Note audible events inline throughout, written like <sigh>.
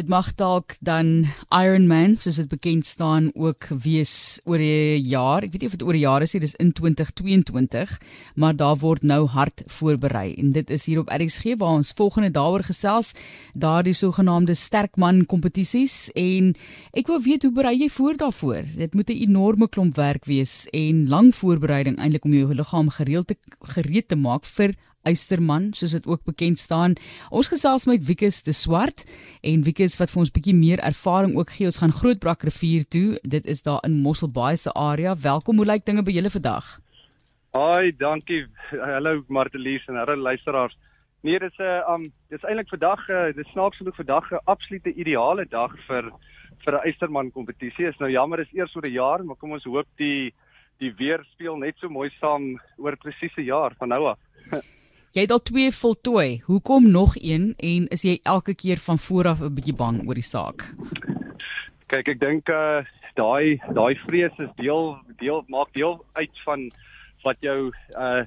Dit mag dalk dan Ironman soos dit bekend staan ook wees oor 'n jaar. Ek weet nie of dit oor 'n jaar is nie, dis in 2022, maar daar word nou hard voorberei. En dit is hier op RXG waar ons volgende daaroor gesels, daardie sogenaamde sterkman kompetisies en ek wil weet hoe berei jy voor daarvoor? Dit moet 'n enorme klomp werk wees en lang voorbereiding eintlik om jou liggaam gereeld te gereed te maak vir Eysterman soos dit ook bekend staan. Ons gesels met Wikus de Swart en Wikus wat vir ons bietjie meer ervaring ook gee. Ons gaan Grootbrak rivier toe. Dit is daar in Mosselbaai se area. Welkom. Hoe lyk dinge by julle vandag? Haai, dankie. Hallo Martelies en hallo luisteraars. Nee, dit is 'n uh, um dis eintlik vandag uh, dis snaaks genoeg vandag 'n absolute ideale dag vir vir 'n Eysterman kompetisie. Is nou jammer is eers oor 'n jaar, maar kom ons hoop die die weer speel net so mooi saam oor presies 'n jaar van nou af. <laughs> Jy het al twee voltooi. Hoekom nog een en is jy elke keer van voor af 'n bietjie bang oor die saak? Kyk, ek dink uh daai daai vrees is deel deel maak deel uit van wat jou uh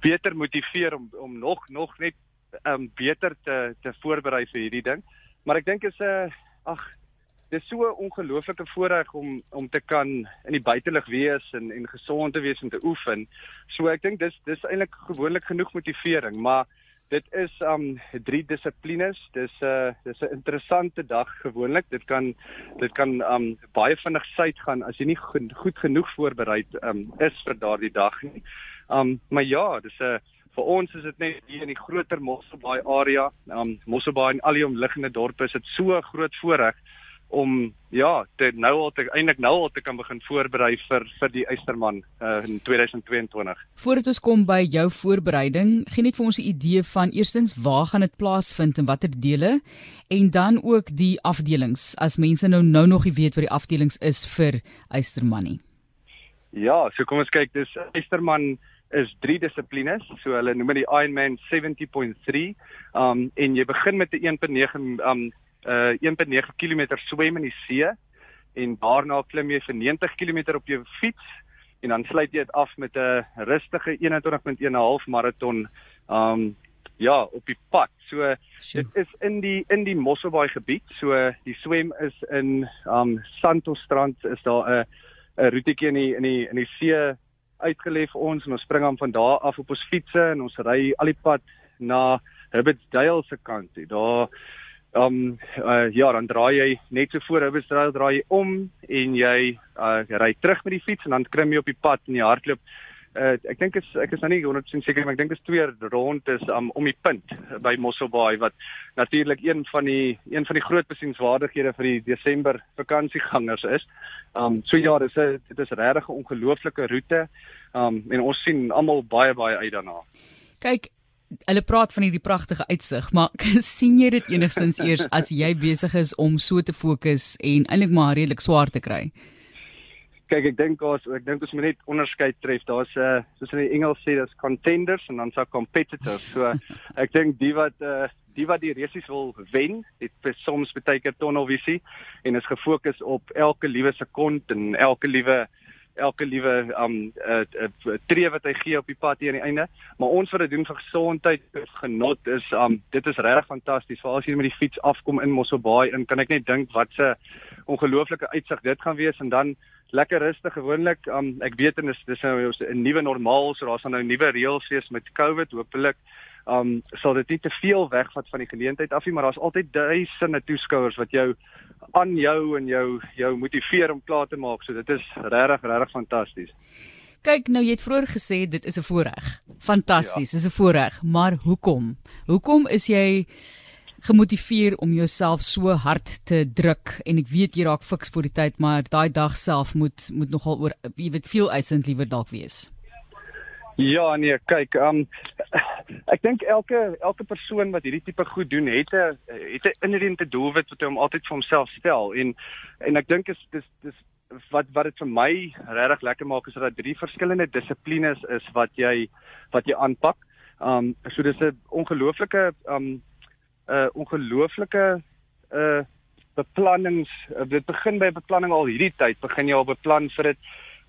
beter motiveer om om nog nog net um beter te te voorberei vir hierdie ding. Maar ek dink is 'n uh, ag dis so 'n ongelooflike voorreg om om te kan in die buitelug wees en en gesond te wees en te oefen. So ek dink dis dis eintlik gewoonlik genoeg motivering, maar dit is um drie dissiplines. Dis 'n uh, dis 'n interessante dag gewoonlik. Dit kan dit kan um baie vinnig suit gaan as jy nie goed, genoeg voorberei um is vir daardie dag nie. Um maar ja, dis 'n uh, vir ons is dit net hier in die groter Mosselbaai area. Um Mosselbaai en al die omliggende dorpe is dit so groot voorreg om ja, te nou al te eintlik nou al te kan begin voorberei vir vir die Eysterman uh, in 2022. Voordat ons kom by jou voorbereiding, gee net vir ons 'n idee van eerstens waar gaan dit plaasvind en watter dele en dan ook die afdelings as mense nou nou nog nie weet wat die afdelings is vir Eysterman nie. Ja, so kom ons kyk, dis Eysterman is drie dissiplines. So hulle noem dit die Ironman 70.3. Um en jy begin met 'n 1.9 um uh 1.9 km swem in die see en daarna klim jy vir 90 km op jou fiets en dan sluit jy dit af met 'n rustige 21.1.5 maraton um ja op die pad. So dit is in die in die Mosselbaai gebied. So die swem is in um Santostrand is daar 'n 'n roetjie in die in die in die see uitgelê vir ons en ons spring dan van daar af op ons fietsse en ons ry al die pad na Hibbertsdale se kant toe. Daar um uh, ja, dan draai jy net so voor Hubbestraal draai jy om en jy uh, ry terug met die fiets en dan klim jy op die pad in die hardloop. Uh, ek dink is ek is nou nie 100% seker maar ek dink is twee rond is um, om die punt by Mosselbaai wat natuurlik een van die een van die groot besienswaardighede vir die Desember vakansiegangers is. Um so ja, dis 'n dit is regtig 'n ongelooflike roete. Um en ons sien almal baie baie uit daarna. Kyk, hulle praat van hierdie pragtige uitsig, maar <laughs> sien jy dit enigstens eers as jy besig is om so te fokus en eintlik maar redelik swaar te kry? Kyk, ek dink ons ek dink ons moet net onderskeid tref. Daar's 'n uh, soos in die Engels sê, daar's contenders en dan s'a competitors. So <laughs> ek dink die wat uh, die wat die resies wil wen, het soms baie keer tunnelvisie en is gefokus op elke liewe sekond en elke liewe elke liewe um uh, uh, tree wat hy gee op die pad hier aan die einde. Maar ons wat dit doen vir gesondheid, genot is um dit is regtig fantasties. Veral as jy met die fiets afkom in Mosselbaai en kan ek net dink wat 'n ongelooflike uitsig dit gaan wees en dan lekker rustig gewoonlik. Um ek weet en dis dis nou 'n nuwe normaal, so daar's nou nuwe reëls wees met COVID, hopelik um sal dit nie te veel wegvat van die geleentheid af nie, maar daar's altyd duisende toeskouers wat jou aan jou en jou jou motiveer om klaar te maak. So dit is regtig regtig fantasties. Kyk, nou jy het vroeër gesê dit is 'n voorreg. Fantasties, ja. is 'n voorreg, maar hoekom? Hoekom is jy gemotiveer om jouself so hard te druk en ek weet jy raak fiks vir die tyd, maar daai dag self moet moet nogal oor jy weet veel eisend liewer dalk wees. Ja, nee, kyk, um ek dink elke elke persoon wat hierdie tipe goed doen, het 'n het 'n inherente doelwit wat hy hom altyd vir homself stel en en ek dink is dis dis wat wat dit vir my regtig lekker maak is dat daar drie verskillende dissiplines is wat jy wat jy aanpak. Um so dis 'n ongelooflike um 'n uh, ongelooflike uh beplannings dit begin by beplanning al hierdie tyd begin jy al beplan vir dit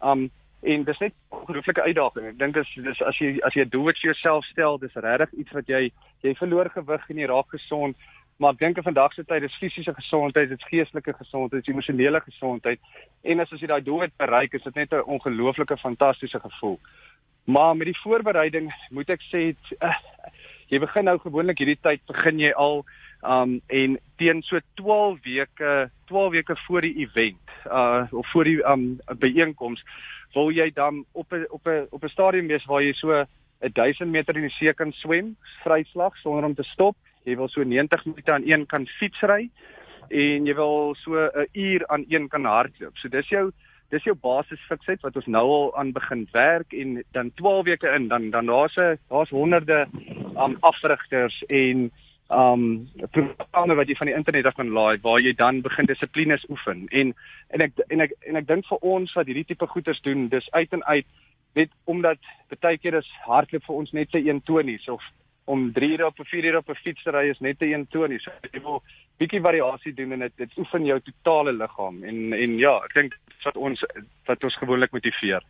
um en dis net 'n ongelooflike uitdaging. Ek dink dis dis as jy as jy 'n doel vir jouself stel, dis regtig iets wat jy jy verloor gewig en jy raak gesond. Maar ek dink in vandag se tyd is fisiese gesondheid, dit is geestelike gesondheid, dit is emosionele gesondheid. En as as jy daai doel het bereik, is dit net 'n ongelooflike fantastiese gevoel. Maar met die voorbereiding moet ek sê het, uh, jy begin nou gewoonlik hierdie tyd begin jy al um en teen so 12 weke 12 weke voor die event uh of voor die um byeenkoms wil jy dan op 'n op 'n op 'n stadium wees waar jy so 1000 meter in die see kan swem vryslag sonder om te stop. Jy wil so 90 minute aan een kan fietsry en jy wil so 'n uur aan een kan hardloop. So dis jou dis jou basisfiksheid wat ons nou al aan begin werk en dan 12 weke in dan dan daar's 'n daar's honderde um afrigters en um programme wat jy van die internet af kan laai waar jy dan begin dissiplines oefen. En en ek en ek en ek dink vir ons wat hierdie tipe goeders doen dis uit en uit net omdat baie keer is hardloop vir ons net 'n eentoonies of om 3 ure op 'n 4 ure op 'n fiets te ry is net 'n eentoonies so jy wil bietjie variasie doen en dit dit oefen jou totale liggaam en en ja ek dink wat ons wat ons gewoonlik motiveer.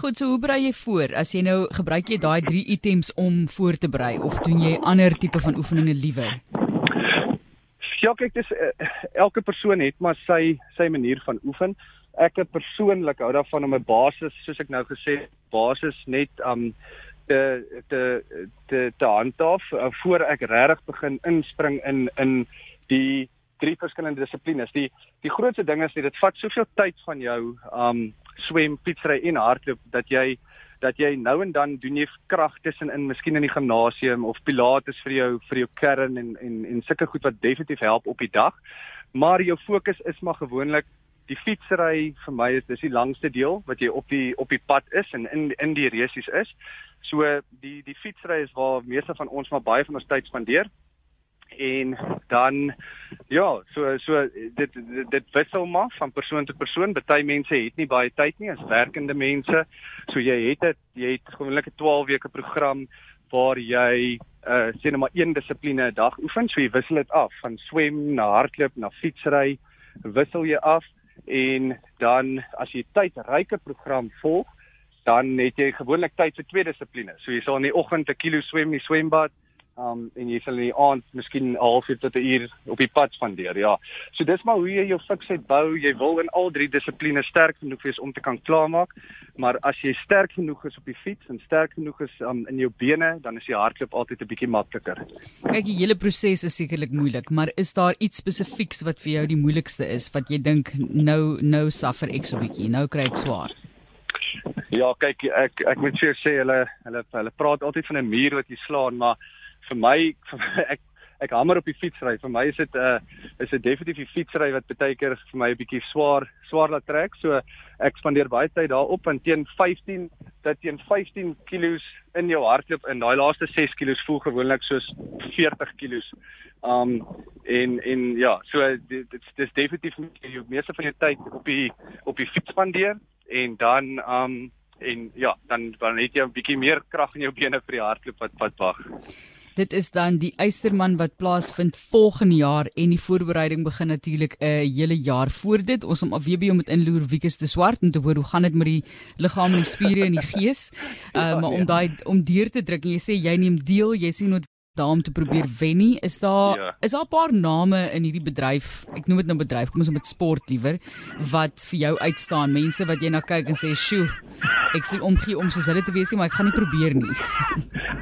Goed, so hoe berei jy voor? As jy nou gebruik jy daai 3 items om voor te berei of doen jy ander tipe van oefeninge liewer? Ja, kyk, dis uh, elke persoon het maar sy sy manier van oefen. Ek persoonlik hou daarvan om 'n basis, soos ek nou gesê het, basis net um te te te te handhaaf uh, voor ek regtig begin inspring in in die drie verskillende dissiplines. Die die grootste ding is dit vat soveel tyd van jou um swem, fietsry en hardloop dat jy dat jy nou en dan doen jy krag tussenin, miskien in die gimnasium of pilates vir jou vir jou kern en en en sulke goed wat definitief help op die dag. Maar jou fokus is maar gewoonlik die fietsry vir my is dis die langste deel wat jy op die op die pad is en in in die resies is. So die die fietsry is waar meeste van ons maar baie van ons tyd spandeer en dan ja, so so dit dit, dit wissel maar van persoon tot persoon. Party mense het nie baie tyd nie as werkende mense. So jy het dit jy het gewoonlik 'n 12 weke program waar jy uh sê net maar een dissipline 'n dag oefen. So jy wissel dit af van swem na hardloop na fietsry, wissel jy af en dan as jy tydryke program volg, dan het jy gewoonlik tyd vir twee dissiplines. So jy sal in die oggend 'n kilo swem in die swembad um en jy sal in die aand miskien 'n halfuur tot 'n uur op die pad spandeer. Ja. So dis maar hoe jy jou fiksheid bou. Jy wil in al drie dissiplines sterk genoeg wees om te kan klaarmaak. Maar as jy sterk genoeg is op die fiets en sterk genoeg is um, in jou bene, dan is die hardloop altyd 'n bietjie makliker. Kyk, die hele proses is sekerlik moeilik, maar is daar iets spesifieks wat vir jou die moeilikste is wat jy dink nou nou suffer ek so bietjie. Nou kry ek swaar. Ja, kyk, ek ek moet vir jou sê hulle hulle hulle praat altyd van 'n muur wat jy slaan, maar vir my, ek ek hamer op die fietsry. Vir my is dit 'n uh, is dit definitief die fietsry wat baie keer vir my 'n bietjie swaar swaar laat trek. So ek spandeer baie tyd daarop en teen 15 dat teen 15 kg in jou hardloop in daai laaste 6 kg voel gewoonlik soos 40 kg. Um en en ja, so dit dis definitief jy meeste van jou tyd op die op die fiets spandeer en dan um en ja, dan dan het jy 'n bietjie meer krag in jou bene vir die hardloop wat wat wag. Dit is dan die Eysterman wat plaasvind volgende jaar en die voorbereiding begin natuurlik 'n uh, hele jaar voor dit. Ons om om met inloer Wiekus te swart en te hoor hoe gaan dit met die liggaam en die spiere en die gees. Uh, <laughs> ja, maar om nee. daai om deur te druk en jy sê jy neem deel, jy sien wat daar om te probeer wen nie. Is daar ja. is daar 'n paar name in hierdie bedryf? Ek noem dit nou bedryf, kom ons met sport liewer wat vir jou uitstaan. Mense wat jy na kyk en sê, "Sjoe, ek sal omgee om soos hulle te wees nie, maar ek gaan nie probeer nie." <laughs>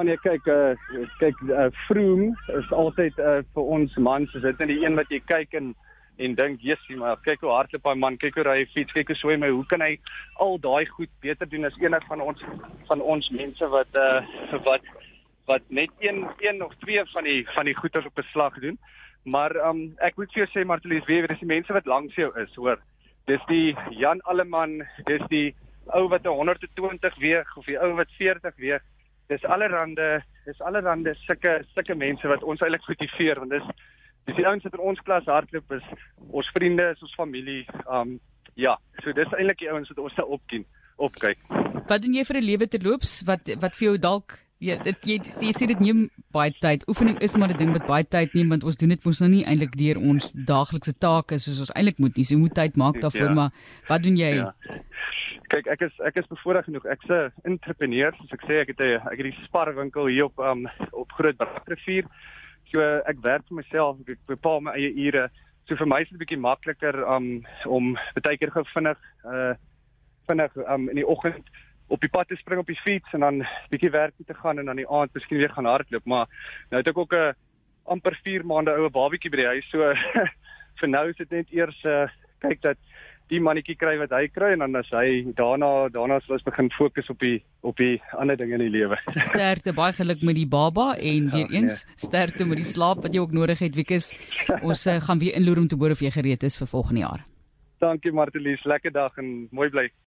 Ja nee, kyk, uh, kyk, uh, Vroom is altyd uh, vir ons mans, is dit net die een wat jy kyk en en dink, "Jessie, maar kyk hoe hardloop hy man, kyk hoe hy fiets, kyk hoe swem hy, hoe kan hy al daai goed beter doen as enig van ons van ons mense wat uh wat wat net een een of twee van die van die goeders op beslag doen. Maar um ek moet vir jou sê Martelies, weet jy, dis die mense wat langs jou is, hoor. Dis die Jan Alleman, dis die ou wat 120 weeg of die ou wat 40 weeg. Dis allerhande, dis allerhande sulke sulke mense wat ons eintlik motiveer want dis dis die ouens wat in ons klas hardloop is, ons vriende, is ons familie. Um ja, so dis eintlik die ouens wat ons nou opkien, opkyk. Wat doen jy vir 'n lewe te loops wat wat vir jou dalk Ja, dit jy, jy sê dit neem baie tyd. Oefening is maar 'n ding wat baie tyd neem want ons doen dit mos nou nie eintlik deur ons daaglikse take soos ons eintlik moet nie. So moet tyd maak daarvoor, ja. maar wat doen jy? Ja. Kyk, ek is ek is bevoorreg genoeg. Ek's 'n entrepreneur, soos ek sê, ek het 'n ek het die sparwinkel hier op um op Groot Brakrivier. So ek werk vir myself, ek bepaal my eie ure. So vir my is dit 'n bietjie makliker um, om baie keer gou vinnig uh vinnig um, in die oggend op die pad te spring op die fiets en dan bietjie werk toe te gaan en dan die aand miskien weer gaan hardloop, maar nou het ek ook 'n amper 4 maande oue babatjie by die huis, so <laughs> vir nou is dit net eers uh kyk dat die mannetjie kry wat hy kry en dan as hy daarna daarna sal ons begin fokus op die op die ander dinge in die lewe. <laughs> Sterkte baie geluk met die baba en weer Ja, eens sterkte met die slaap wat jy ook nodig het Wikus. Ons uh, gaan weer inloer om te hoor of jy gereed is vir volgende jaar. Dankie Martelies, lekker dag en mooi bly.